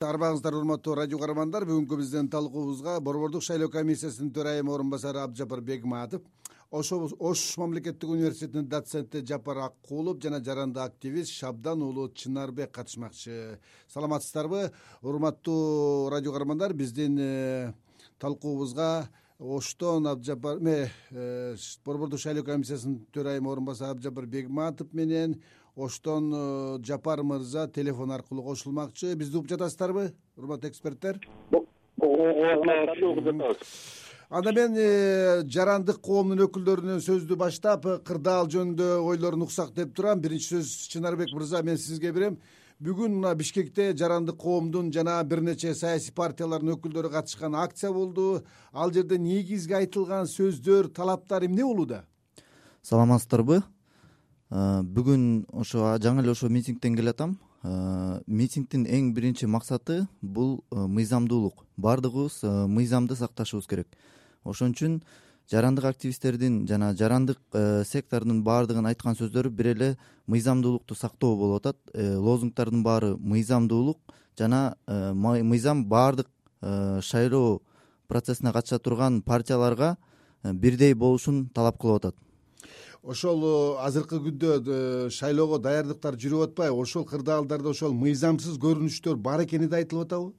арбаңыздар урматтуу радио каармандар. Бүгүнкү биздин талкуубузга борбордук шайлоо комиссиясынын төрайымы орун басары абдыжапар бегматов ош мамлекеттик университетинин доценти жапар аккулов жана жарандык активист шабдан уулу чынарбек катышмакчы. Саламатсыздарбы урматтуу радио каармандар? Биздин э, талкуубузга оштон абдыжапар э, борбордук шайлоо комиссиясынын төрайымы орун басары абдыжапар бегматов менен оштон э, жапар мырза телефон аркылуу кошулмакчы бизди угуп жатасыздарбы урматтуу эксперттер угуп жатабыз анда мен э, жарандык коомдун өкүлдөрүнөн сөздү баштап э, кырдаал жөнүндө ойлорун уксак деп турам биринчи сөз чынарбек мырза мен сизге берем бүгүн мына бишкекте жарандык коомдун жана бир нече саясий партиялардын өкүлдөрү катышкан акция болду ал жерде негизги айтылган сөздөр талаптар эмне болууда саламатсыздарбы Э, бүгүн ошо жаңы эле ошо митингден келатам э, митингдин эң биринчи максаты бул э, мыйзамдуулук. Баардыгыбыз мыйзамды сакташыбыз керек. Ошон үчүн жарандык активисттердин жана жарандык сектордун баардыгынын айткан сөздөрү бир эле мыйзамдуулукту сактоо болуп атат. Лозунгдардын баары мыйзамдуулук жана мыйзам баардык шайлоо процессине катыша турган партияларга бирдей болушун талап кылып атат ошол э, азыркы күндө э, шайлоого даярдыктар жүрүп атпайбы ошол кырдаалдарда ошол мыйзамсыз көрүнүштөр бар экени да айтылып атабы?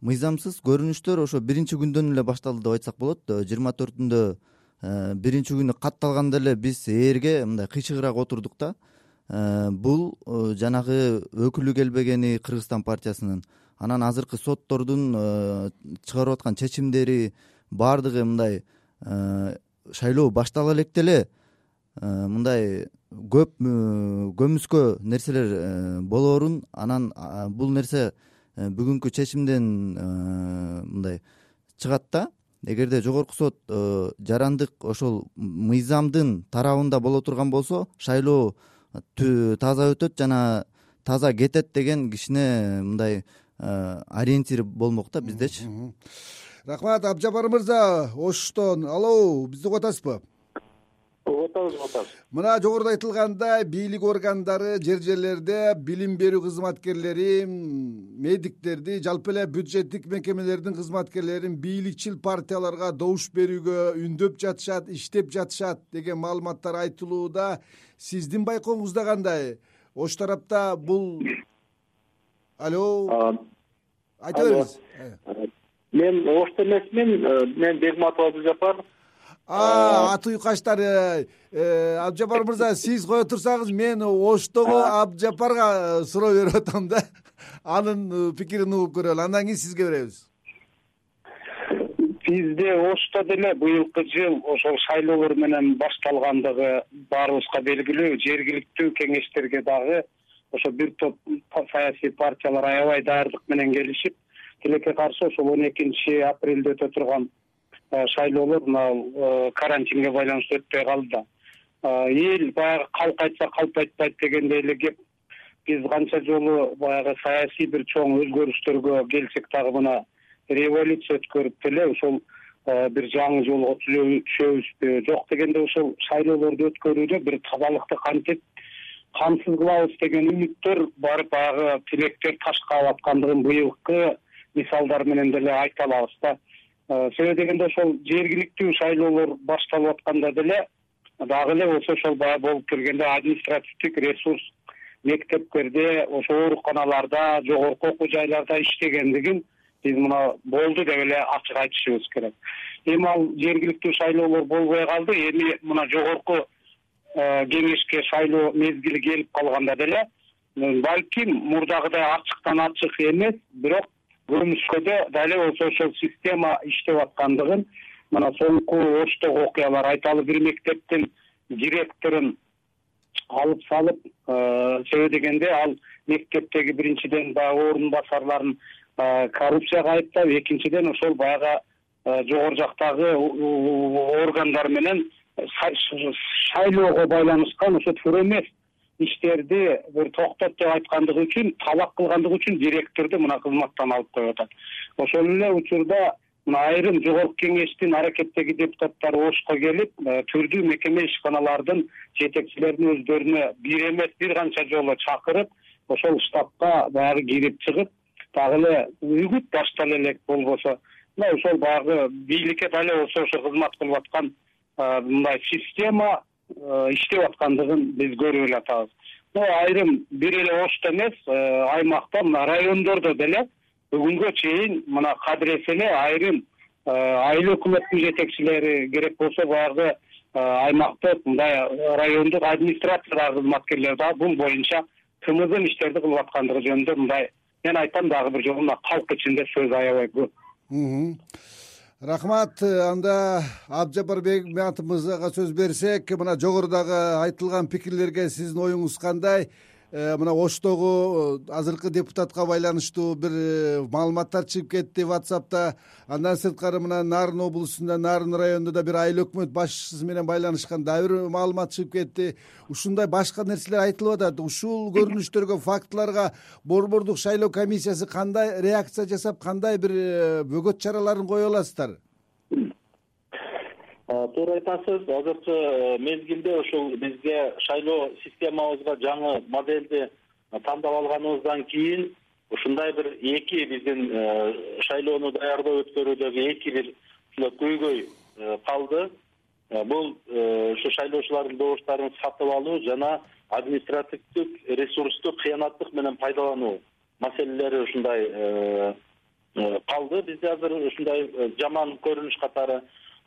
Мыйзамсыз көрүнүштөр ошо биринчи күндөн эле башталды деп айтсак болот э, жыйырма төртүндө биринчи күнү катталганда эле биз ээрге мындай кыйчыгыраак отурдук да бул жанагы өкүлү келбегени кыргызстан партиясынын анан азыркы соттордун чыгарып аткан чечимдери баардыгы мындай шайлоо баштала электе эле мындай көп э, көмүскө нерселер э, болоорун анан бул нерсе бүгүнкү чечимден мындай чыгат да. Эгерде жогорку сот жарандык ошол мыйзамдын тарабында боло турган болсо шайлоо таза өтөт жана таза кетет деген кичине мындай ориентир болмок да биздечи. рахмат абдыжапар мырза оштон алло бизди угуп атасызбы угуп атабыз угуп атабыз мына жогоруда айтылгандай бийлик органдары жер жерлерде билим берүү кызматкерлери медиктерди жалпы эле бюджеттик мекемелердин кызматкерлерин бийликчил партияларга добуш берүүгө үндөп жатышат иштеп жатышат деген маалыматтар айтылууда сиздин байкооңузда кандай? Ош тарапта бул алло? Айта бериңиз. мен ошто эмесмин э, мен бегматов абдыжапар аты уйкаштар э, э, абдыжапар мырза сиз кое турсаңыз мен оштогу абдыжапарга суроо берип атам да. Анын пикирин угуп көрөлү. Андан кийин сизге беребиз. Бизде ошто деле быйылкы жыл ошол шайлоолор менен башталгандыгы баарыбызга белгилүү жергиликтүү кеңештерге дагы ошо бир топ саясий партиялар аябай даярдык менен келишип тилекке каршы ошол он экинчи апрелде өтө турган Э, шайлоолор мына карантинге байланыштуу өтпөй калды да. Эл баягы калк айтса калп айтпайт дегендей эле кеп биз канча жолу баягы саясий бир чоң өзгөрүштөргө келсек дагы мына революция өткөрүп деле ошол бир жаңы жолго түшөбүзбү жок дегенде ошол шайлоолорду өткөрүүдө бир тазалыкты кантип камсыз кылабыз деген үмүттөр бар баягы тилектер таш каап аткандыгын быйылкы мисалдар менен деле айта алабыз да себеби дегенде ошол жергиликтүү шайлоолор башталып атканда деле дагы эле болсо ошол баягы болуп келгенде административдик ресурс мектептерде ошо ооруканаларда жогорку окуу жайларда иштегендигин биз мына болду деп эле ачык айтышыбыз керек. Эми ал жергиликтүү шайлоолор болбой калды эми мына жогорку э, кеңешке шайлоо мезгили келип калганда деле балким мурдагыдай ачыктан ачык эмес бирок көрүнүшкөдө дале болсо ошол система иштеп аткандыгын мына соңку оштогу окуялар айталы бир мектептин директорун алып салып э, себеби дегенде ал мектептеги биринчиден баягы орун басарларын э, коррупцияга айыптап экинчиден ошол баягы э, жогору жактагы органдар менен шайлоого байланышкан ошо туура эмес иштерди бир токтот деп айткандыгы үчүн талак кылгандыгы үчүн директорду мына кызматтан алып коюп атат ошол эле учурда мына айрым жогорку кеңештин аракеттеги депутаттары ошко келип э, түрдүү мекеме ишканалардын жетекчилерин өздөрүнө бир эмес бир канча жолу чакырып ошол штабка баягы кирип чыгып дагы эле үгүт баштала элек болбосо мына ошол баягы бийликке дале болсо ошо кызмат кылып аткан мындай система иштеп аткандыгын биз көрүп эле мына айрым бир эле ошто эмес аймакта мына райондордо деле бүгүнгө чейин мына кадыресе эле айрым айыл өкмөттүн жетекчилери керек болсо баягы аймактык мындай райондук администрациядагы кызматкерлер дагы бул боюнча тымызын иштерди кылып аткандыгы жөнүндө мындай мен айтам дагы бир жолу мына калк ичинде сөз аябай көп рахмат анда абджапар бегматов мырзага сөз берсек мына жогорудагы айтылган пикирлерге сиздин оюңуз кандай? Э, мына оштогу э, азыркы депутатка байланыштуу бир э, маалыматтар чыгып кетти whatsappта. Андан сырткары мына нарын облусунда нарын районунда да бир айыл өкмөт башчысы менен байланышкан дагы бир маалымат чыгып кетти. Ушундай башка нерселер айтылып атат. Ушул көрүнүштөргө фактыларга борбордук шайлоо комиссиясы кандай реакция жасап кандай бир бөгөт чараларын кое аласыздар туура айтасыз азыркы э, мезгилде ушул бизге шайлоо системабызга жаңы модельди тандап алганыбыздан кийин ушундай бир эки биздин э, шайлоону даярдоо өткөрүүдөгү эки бир ушундай көйгөй э, калды. Бул ушу шайлоочулардын добуштарын сатып алуу жана административдик ресурсту кыянаттык менен пайдалануу маселелери ушундай калды. Бизде азыр ушундай жаман көрүнүш катары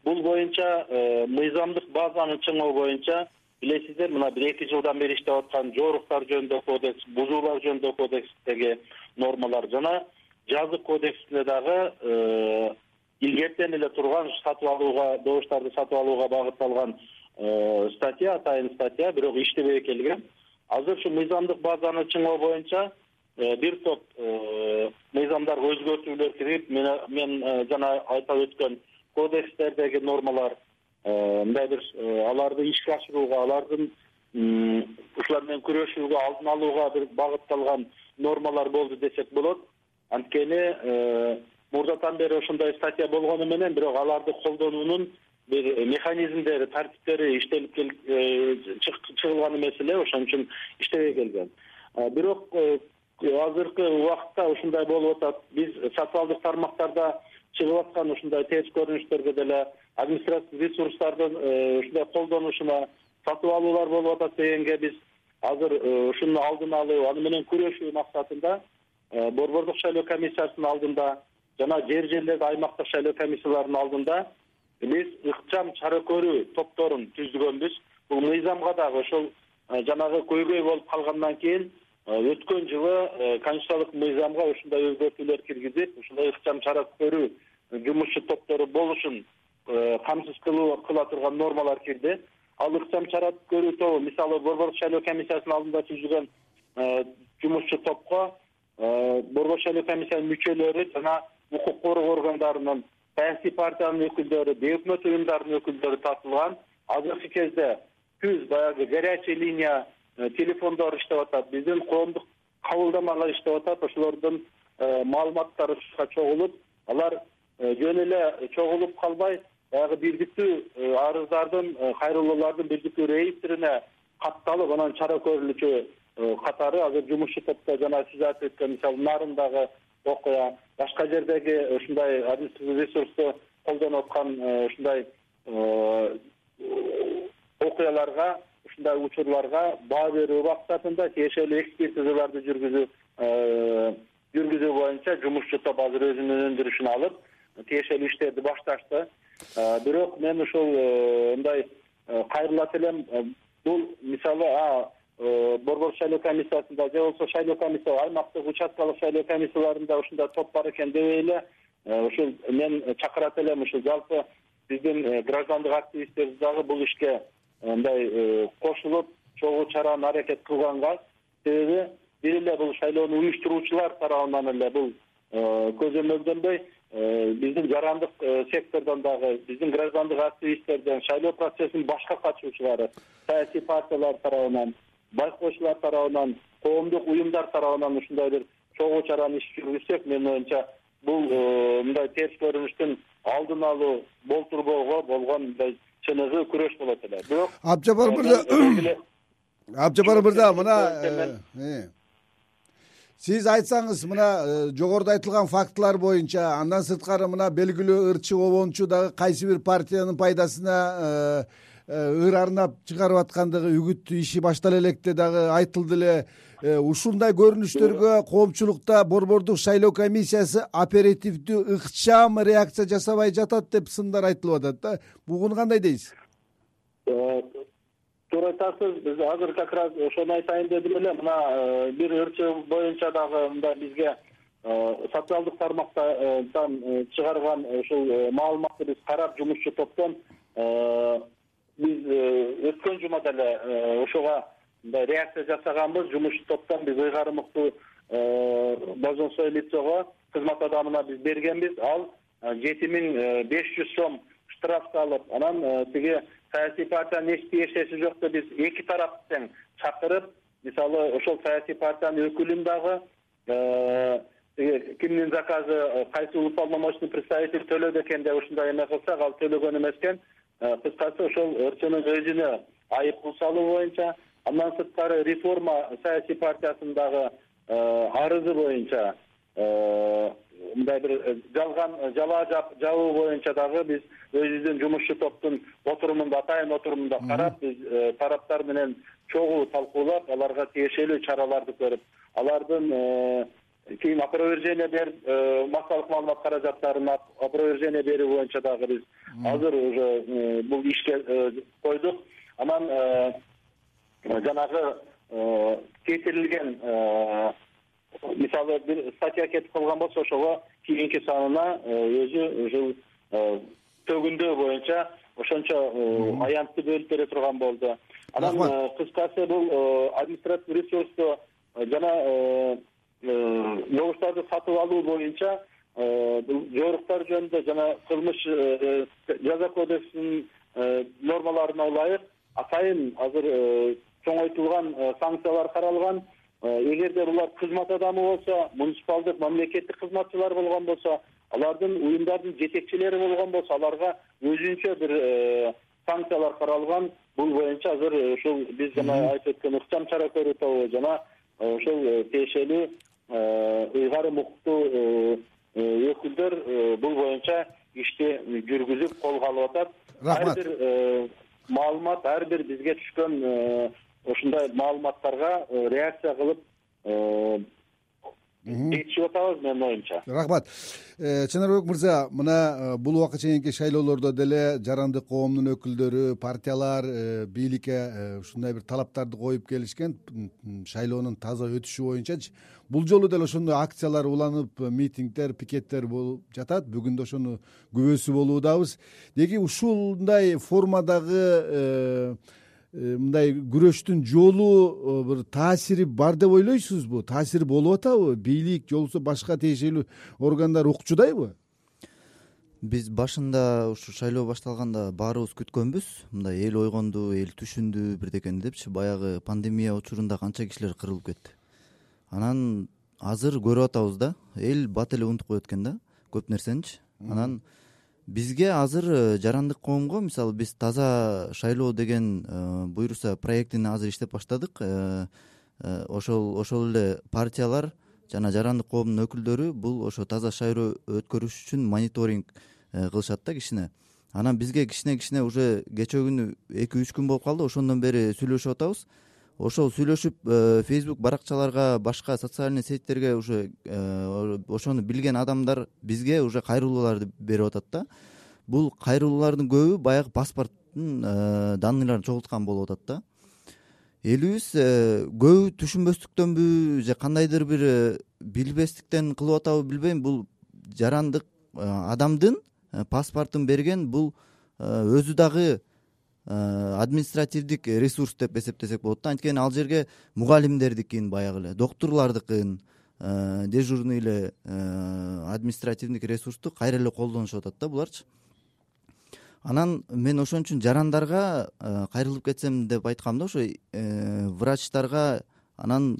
бул боюнча э, мыйзамдык базаны чыңоо боюнча билесиздер мына бир эки жылдан бери иштеп аткан жоруктар жөнүндөгү кодекс бузуулар жөнүндөгү кодекстеги нормалар жана жазык кодексинде дагы э, илгертен эле турган сатып алууга добуштарды сатып алууга багытталган э, статья атайын статья бирок иштебей келген азыр ушу мыйзамдык базаны чыңоо боюнча бир топ мыйзамдарга өзгөртүүлөр кирип мен жана айтып өткөн кодекстердеги нормалар э, мындай бир э, аларды ишке ашырууга алардын ушулар менен күрөшүүгө алдын алууга бир багытталган нормалар болду десек болот. Анткени э, мурдатан бери ошондой статья болгону менен бирок аларды колдонуунун бир механизмдери тартиптери иштелип чыгылган эмес эле ошон үчүн иштебей келген. Бирок азыркы убакытта ушундай болуп атат. Биз социалдык тармактарда чыгып аткан ушундай терс көрүнүштөргө деле административдик ресурстардын э, ушундай колдонушуна сатып алуулар болуп атат дегенге биз азыр э, ушуну алдын алуу аны менен күрөшүү максатында э, борбордук шайлоо комиссиясынын алдында жана жер жерлерде аймактык шайлоо комиссияларынын алдында биз ыкчам чара көрүү топторун түзгөнбүз бул мыйзамга дагы ошол жанагы көйгөй болуп калгандан кийин өткөн жылы конституциялык мыйзамга ушундай өзгөртүүлөр киргизип ушундай ыкчам чара көрүү жумушчу топтору болушун э, камсыз кыла турган нормалар кирди. Ал ыкчам чара көрүү тобу мисалы борбордук шайлоо комиссиясынын алдында түзүлгөн э, жумушчу топко э, борбордук шайлоо комиссиянын мүчөлөрү жана укук коргоо органдарынын саясий партиянын өкүлдөрү бейөкмөт уюмдардын өкүлдөрү тартылган. Азыркы кезде түз баягы горячий линия телефондору иштеп атат. Биздин коомдук кабылдамалар иштеп атат. Ошолордун маалыматтары чогулуп алар Э, жөн эле чогулуп калбай баягы бирдиктүү э, арыздардын э, кайрылуулардын бирдиктүү реестрине катталып анан чара көрүлүүчү катары азыр жумушчу топто жана сиз айтып өткөн мисалы нарындагы окуя башка жердеги ушундай административдик ресурсту колдонуп аткан ушундай окуяларга ушундай учурларга баа берүү максатында тиешелүү экспертизаларды жүргүзүү жүргүзүү боюнча жумушчу топ азыр өзүнүн өндүрүшүн алып тиешелүү иштерди башташты. Бирок мен ушул э, мындай э, кайрылат элем э, бул мисалы борбордук шайлоо комиссиясында же болбосо шайлоо комиссия аймактык участкалык шайлоо комиссияларында ушундай топ бар экен дебей эле ушул мен чакырат элем ушул жалпы биздин граждандык активисттерибиз дагы бул ишке мындай кошулуп чогуу чараны аракет кылганга себеби бир эле бул шайлоону уюштуруучулар тарабынан эле бул көзөмөлдөнбөй Э, биздин жарандык э, сектордон дагы биздин граждандык активисттерден шайлоо процессинин башка катышуучулары саясий партиялар тарабынан байкоочулар тарабынан коомдук уюмдар тарабынан ушундай бир чогуу чараны иш жүргүзсөк менин оюмча бул э, мындай терс көрүнүштүн алдын алуу болтурбоого болгон мындай чыныгы күрөш болот эле. Бирок абжапар мырза абжапар мырза мына сиз айтсаңыз мына э, жогоруда айтылган фактылар боюнча андан сырткары мына белгилүү ырчы обончу дагы кайсы бир партиянын пайдасына э, э, ыр арнап чыгарып аткандыгы үгүт иши баштала электе дагы айтылды эле ушундай көрүнүштөргө коомчулукта борбордук шайлоо комиссиясы оперативдүү ыкчам реакция жасабай жатат деп сындар айтылып атат да. Бугуну кандай дейсиз? Туура айтасыз биз азыр как раз ошону айтайын дедим эле мына э, бир ырчы боюнча дагы мындай бизге э, социалдык тармактан э, чыгарган ушул маалыматты биз карап жумушчу топтон биз өткөн жумада эле ошого мындай реакция жасаганбыз. Жумушчу топтон биз ыйгарым уктуу должностное лицого кызмат адамына биз бергенбиз. Ал жети миң беш жүз сом штраф салып анан тиги саясий партиянын эч тиешеси жок деп биз эки тарапты тең чакырып мисалы ошол саясий партиянын өкүлүн дагы э, кимдин заказы э, кайсы уполномоченный представитель төлөдү экен деп ушундай эме кылсак ал төлөгөн эмес экен э, кыскасы ошол ырчынын өзүнө айыппул салуу боюнча андан сырткары реформа саясий партиясынын дагы арызы боюнча мындай бир э, жалган э, жалаа жабуу боюнча дагы биз өзүбүздүн жумушчу топтун отурумунда атайын отурумунда карап биз э, тараптар менен чогуу талкуулап аларга тиешелүү чараларды көрүп алардын кийин опровержение берип массалык маалымат каражаттарын опровержение берүү боюнча дагы биз азыр уже бул ишке койдук. Анан жанагы кетирилген мисалы бир статья кетип калган болсо ошого кийинки санына э, өзү ушул э, төгүндөө боюнча ошончо э, аянтты бөлүп бере турган болду. Анан кыскасы бул административдүү ресурсту жана добуштарды сатып алуу боюнча бул жоруктар жөнүндө жана кылмыш жаза кодексинин нормаларына ылайык атайын азыр чоңойтулган санкциялар каралган. Э, эгерде булар кызмат адамы болсо муниципалдык мамлекеттик кызматчылар болгон болсо алардын уюмдардын жетекчилери болгон болсо аларга өзүнчө бир э, санкциялар каралган. Бул боюнча азыр ушул биз жана айтып өткөн ыкчам чара көрүү тобу жана ошол э, тиешелүү ыйгарым укуктуу өкүлдөр бул боюнча ишти жүргүзүп колго алып атат. Рахмат. Ар бир маалымат ар бир бизге түшкөн ушундай маалыматтарга э, реакция кылып жетишип атабыз менин оюмча. Рахмат. Э, чынарбек мырза мына э, бул убакка чейинки шайлоолордо деле жарандык коомдун өкүлдөрү партиялар бийликке ушундай бир талаптарды коюп келишкен шайлоонун таза өтүшү боюнчачы бул жолу деле ошондой акциялар уланып митингдер пикеттер болуп жатат. Бүгүн да ошону күбөсү болуудабыз деги ушундай формадагы Э, мындай күрөштүн жолу э, бир таасири бар деп ойлойсузбу? Таасири болуп атабы? Бийлик же болбосо башка тиешелүү органдар укчудайбы? Биз башында ушу шайлоо башталганда баарыбыз күткөнбүз. Мындай эл ойгонду эл түшүндү бирдекени депчи. Баягы пандемия учурунда канча кишилер кырылып кетти. Анан азыр көрүп атабыз да эл бат эле унутуп коет экен да көп нерсеничи анан бизге азыр э, жарандык коомго мисалы биз таза шайлоо деген э, буюрса проектин азыр иштеп баштадык. Э, ошол ошол эле партиялар жана жарандык коомдун өкүлдөрү бул ошо таза шайлоо өткөрүш үчүн мониторинг кылышат да кичине анан бизге кичине кичине уже кечээ күнү эки үч күн болуп калды. Ошондон бери сүйлөшүп атабыз ошол сүйлөшүп э, фейсбук баракчаларга башка социальный сетьтерге уже э, ошону билген адамдар бизге уже кайрылууларды берип атат да. Бул кайрылуулардын көбү баягы паспорттун э, данныйларын чогулткан болуп атат да. Элибиз көбү түшүнбөстүктөнбү же кандайдыр бир билбестиктен кылып атабы билбейм. Бул жарандык адамдын паспортун берген бул өзү дагы Э, административдик ресурс деп эсептесек болот да. Анткени ал жерге мугалимдердикин баягы эле доктурлардыкын э, дежурный эле э, административдик ресурсту кайра эле колдонушуп атат да буларчы. Анан мен ошон үчүн жарандарга кайрылып кетсем деп айткам да ошо врачтарга анан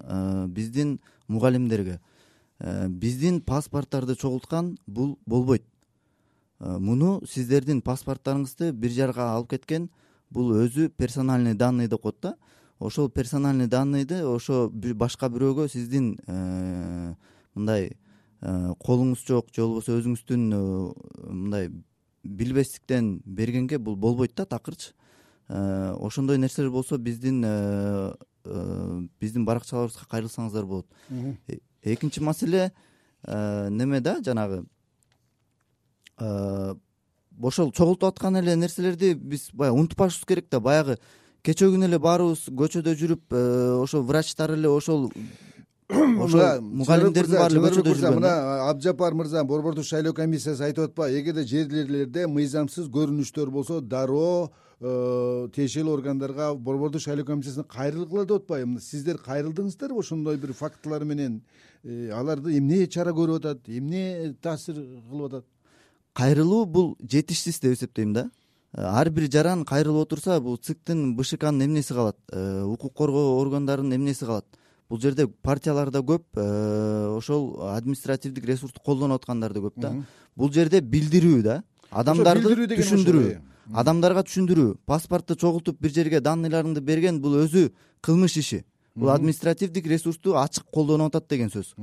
биздин мугалимдерге. Биздин паспорттарды чогулткан бул болбойт. Муну сиздердин паспорттарыңызды бир жерга алып кеткен бул өзү персональный данный деп коет да. Ошол персональный данныйды ошо башка бирөөгө сиздин э, мындай э, колуңуз жок же болбосо өзүңүздүн мындай билбестиктен бергенге бул болбойт да такырчы. Ошондой нерселер болсо биздин биздин баракчаларыбызга кайрылсаңыздар болот. Экинчи маселе неме да жанагы ошол чогултуп аткан эле нерселерди биз баягы унутпашыбыз керек да. Баягы кечээ күнү эле баарыбыз көчөдө жүрүп э, ошол врачтар эле ошол ошо мугалимдердин баары эле көчөдө жүргөн мына абдыжапар мырза борбордук шайлоо комиссиясы айтып атпайбы эгерде жерлерлерде мыйзамсыз көрүнүштөр болсо дароо э, тиешелүү органдарга борбордук шайлоо комиссиясына кайрылгыла деп атпайбы? Сиздер кайрылдыңыздарбы ошондой бир фактылар менен. Э, аларды эмне чара көрүп атат эмне таасир кылып атат кайрылуу бул жетишсиз деп эсептейм да. Э, ар бир жаран кайрылып отурса бул циктин бшкнын эмнеси калат. Э, укук коргоо органдарынын эмнеси калат. Бул жерде партиялар да көп э, ошол административдик ресурсту колдонуп аткандар да көп да. Бул жерде билдирүү да. Адамдарды түшүндүрүү адамдарга түшүндүрүү паспортту чогултуп бир жерге данныйларыңды берген бул өзү кылмыш иши. Бул административдик ресурсту ачык колдонуп атат деген сөз.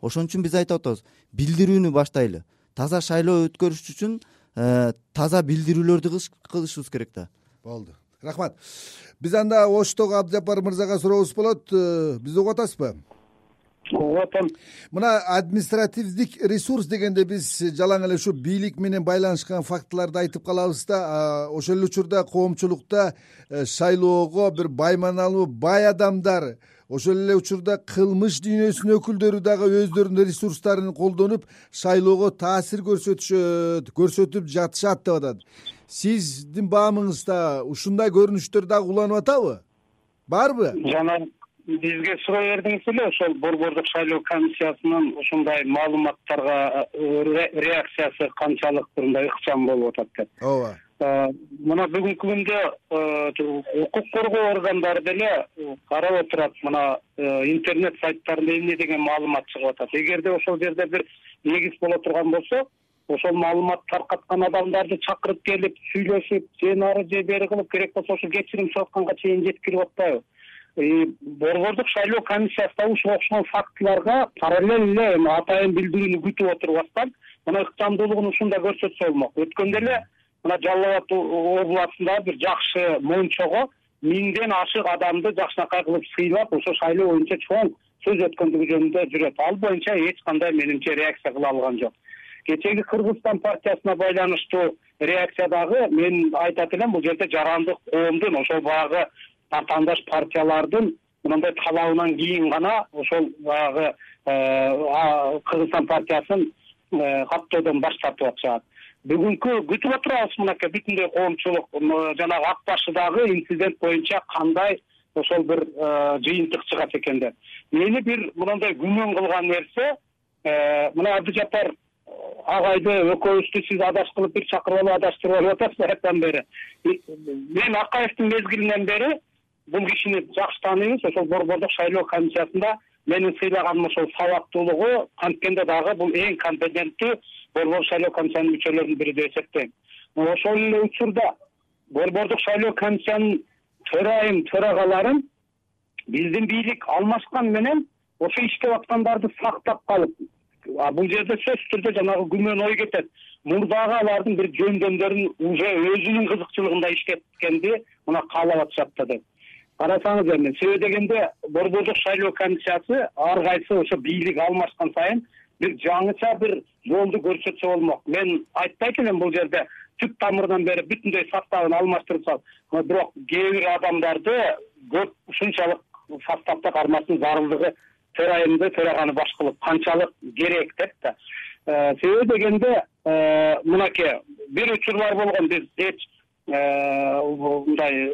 Ошон үчүн биз айтып атабыз билдирүүнү баштайлы таза шайлоо өткөрүш үчүн э, таза билдирүүлөрдү кылышыбыз керек да. Болду. Рахмат. Биз анда оштогу абдыжапар мырзага сурообуз болот. Э, бизди угуп атасызбы угуп атам мына административдик ресурс дегенде биз жалаң эле ушу бийлик менен байланышкан фактыларды айтып калабыз да ошол эле учурда коомчулукта э, шайлоого бир байманалуу бай адамдар ошол эле учурда кылмыш дүйнөсүнүн өкүлдөрү дагы өздөрүнүн ресурстарын колдонуп шайлоого таасир көрсөтүшөт көрсөтүп жатышат деп атат. Сиздин баамыңызда ушундай көрүнүштөр дагы уланып атабы? Барбы? Жана бизге суроо бердиңиз эле ошол борбордук шайлоо комиссиясынын ушундай маалыматтарга э, реакциясы канчалык мындай ыкчам болуп атат деп. Ооба. Э, мына бүгүнкү күндө э, укук коргоо органдары деле карап отурат мына интернет сайттарында эмне деген маалымат чыгып атат. Эгерде ошол жерде бир негиз боло турган болсо ошол маалыматты таркаткан адамдарды чакырып келип сүйлөшүп же нары же бери кылып керек болсо ушу кечирим сурап атканга чейин жеткирип атпайбы борбордук шайлоо комиссиясы ушуга окшогон фактыларга параллель эле атайын билдирүүнү күтүп отурбастан мына ыкчамдуулугун ушунда көрсөтсө болмок. Өткөндө эле мына жалал абад областындагы бир жакшы мончого миңден ашык адамды жакшынакай кылып сыйлап ошо шайлоо боюнча чоң сөз өткөндүгү жөнүндө жүрөт. Ал боюнча эч кандай менимче реакция кыла алган жок. Кечээги кыргызстан партиясына байланыштуу реакция дагы мен айтат элем бул жерде жарандык коомдун ошол баягы атаандаш партиялардын мындай талабынан кийин гана ошол баягы э, кыргызстан партиясын э, каттоодон баш тартып атышат. Бүгүнкү күтүп отурабыз мынакей бүтүндөй коомчулук жанагы ак башы дагы инцидент боюнча кандай ошол бир э, жыйынтык чыгат экен деп мени бир мындай күмөн кылган нерсе мына абдыжапар агайды экөөбүздү сиз адаш кылып бир чакырып алып адаштырып алып атасыз баягыдан бери. Мен акаевдин мезгилинен бери бул кишини жакшы тааныйбыз. Ошол борбордук шайлоо комиссиясында менин сыйлаганым ошол сабактуулугу анткенде дагы бул эң компетенттүү борбордук шайлоо комиссиянын мүчөлөрүнүн бири деп эсептейм. Ошол эле учурда борбордук шайлоо комиссиянын төрайым төрагаларын биздин бийлик алмашкан менен ошо иштеп аткандарды сактап калып бул жерде сөзсүз түрдө жанагы күмөн ой кетет. Мурдагы алардын бир жөндөмдөрүн уже өзүнүн кызыкчылыгында иштеткенди мына каалап атышат да деп карасаңыз эми себеби дегенде борбордук шайлоо комиссиясы ар кайсы ошо бийлик алмашкан сайын бир жаңыча бир жолду көрсөтсө болмок. Мен айтпайт элем бул жерде түп тамырынан бери бүтүндөй составын алмаштырып салып бирок кээ бир адамдарды көп ушунчалык составда кармаштын зарылдыгы төрайымды төраганы баш кылып канчалык керек деп да. Э, себеби дегенде э, мынакей бир учурлар болгон биз эч мындай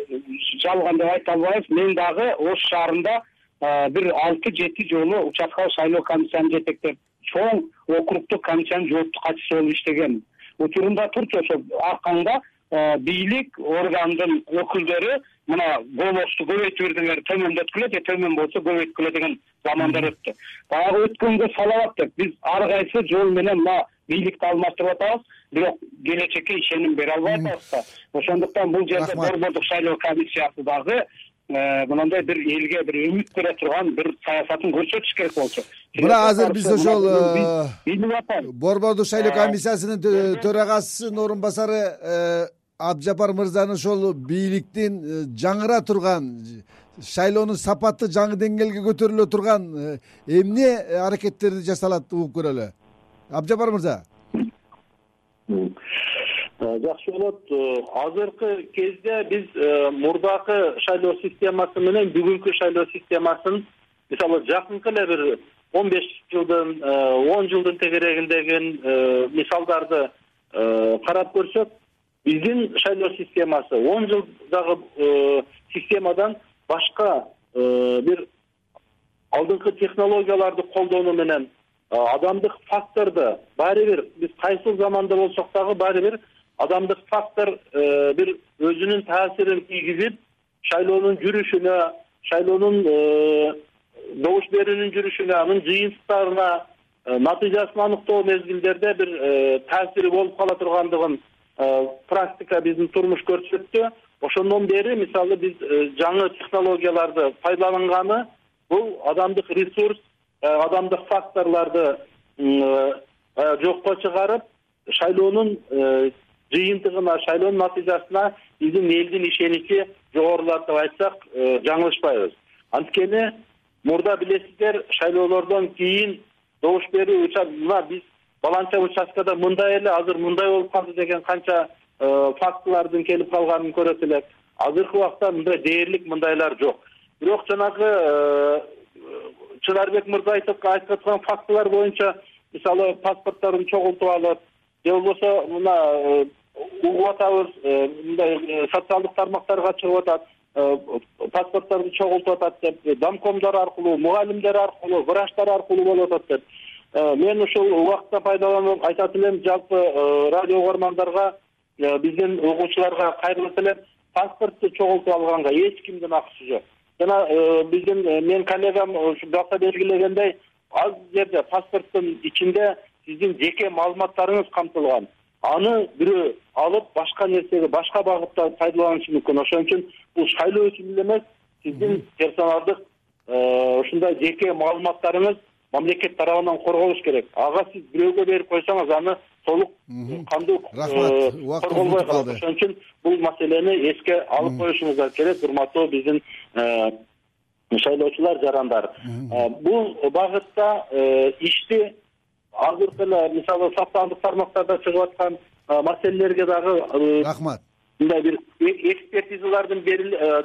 жалган деп айта албайбыз мен дагы ош шаарында э, бир алты жети жолу участкалык шайлоо комиссияны жетектеп чоң округдук комиссиянын жооптуу катчысы болуп иштегем. Учурунда турчу ошо аркаңда э, бийлик органдын өкүлдөрү мына голосту көбөйтүп бергендер төмөндөткүлө же төмөн болсо көбөйткүлө деген замандар өттү. Баягы өткөнгө салабат деп биз ар кайсы жол менен мына бийликти алмаштырып атабыз бирок келечекке ишеним бере албай атабыз да ошондуктан бул жерде борбордук шайлоо комиссиясы дагы мындай бир элге бир үмүт бере турган бир саясатын көрсөтүш керек болчу. Мына азыр биз ошол билип атам борбордук шайлоо комиссиясынын төрагасынын орун басары абджапар мырзанын ошол бийликтин жаңыра турган шайлоонун сапаты жаңы деңгээлге көтөрүлө турган эмне аракеттерди жасалат угуп көрөлү? Абджапар мырза жакшы болот. Азыркы кезде биз э, мурдакы шайлоо системасы менен бүгүнкү шайлоо системасын мисалы жакынкы эле бир он беш жылдын э, он жылдын тегерегиндеги э, мисалдарды карап көрсөк биздин шайлоо системасы он жылдагы системадан башка бир алдыңкы технологияларды колдонуу менен адамдык факторду баары бир биз кайсыл заманда болсок дагы баары бир адамдык фактор э, бир өзүнүн таасирин тийгизип шайлоонун жүрүшүнө шайлоонун э, добуш берүүнүн жүрүшүнө анын жыйынтыктарына э, натыйжасын аныктоо мезгилдерде бир таасири болуп кала тургандыгын практика биздин турмуш көрсөттү. Ошондон бери мисалы биз жаңы технологияларды пайдаланганы бул адамдык ресурс адамдык факторлорду жокко чыгарып шайлоонун жыйынтыгына шайлоонун натыйжасына биздин элдин ишеничи жогорулады деп айтсак э, жаңылышпайбыз. Анткени мурда билесиздер шайлоолордон кийин добуш берүү мына биз баланча участкада мындай эле азыр мындай болуп калды деген канча э, фактылардын келип калганын көрөт элек азыркы убакта мындай дээрлик мындайлар жок. Бирок жанагы чынарбек мырза айтып аткан фактылар боюнча мисалы паспортторун чогултуп алып же болбосо мына э, угуп атабыз э, мындай э, социалдык тармактарга чыгып атат паспортторду чогултуп атат деп домкомдор аркылуу мугалимдер аркылуу врачтар аркылуу болуп атат деп. Мен ушул убакытты пайдаланып айтат элем жалпы радио угармандарга биздин угуучуларга кайрылып элем паспортду чогултуп алганга эч кимдин акысы жок жана биздин менин коллегам ушу башта белгилегендей ал жерде паспорттун ичинде сиздин жеке маалыматтарыңыз камтылган. Аны бирөө алып башка нерсеге башка багытта пайдаланышы мүмкүн. Ошон үчүн бул шайлоо үчүн эле эмес сиздин персоналдык э, ушундай жеке маалыматтарыңыз мамлекет тарабынан корголуш керек. Ага сиз бирөөгө берип койсоңуз аны толук кандуу рахмат. Убакыт корголбой калат ошон үчүн бул маселени эске алып коюшуңуздар керек. Урматтуу биздин э, шайлоочулар жарандар. Э, бул багытта ишти азыркы эле мисалы социалдык тармактарда чыгып аткан маселелерге дагы рахмат. мындай бир экспертизалардын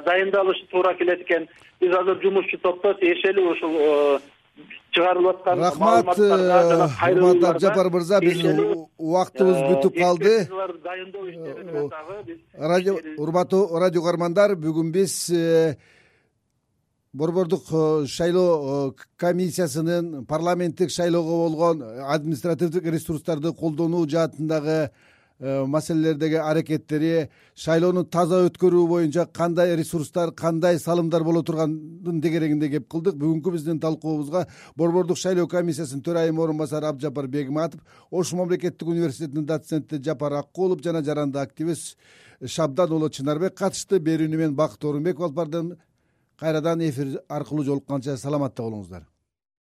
дайындалышы туура келет экен. Биз азыр жумушчу топто тиешелүү ушул чыгарылып аткан рахмат урматтуу абджапар мырза биздин убактыбыз бүтүп калды. дайындоо иштери менен дагы биз урматтуу радио угармандар бүгүн биз борбордук э, шайлоо э, комиссиясынын парламенттик шайлоого болгон административдик ресурстарды колдонуу жаатындагы э, маселелердеги аракеттери шайлоону таза өткөрүү боюнча кандай ресурстар кандай салымдар боло турганын тегерегинде кеп кылдык. Бүгүнкү биздин талкуубузга борбордук шайлоо комиссиясынын төрайымы орун басары абджапар бегматов ош мамлекеттик университетинин доценти жапар аккулов жана жарандык активист шабдан уулу чынарбек катышты берүүнү мен бакыт орунбеков алып бардым кайрадан эфир аркылуу жолукканча саламатта болуңуздар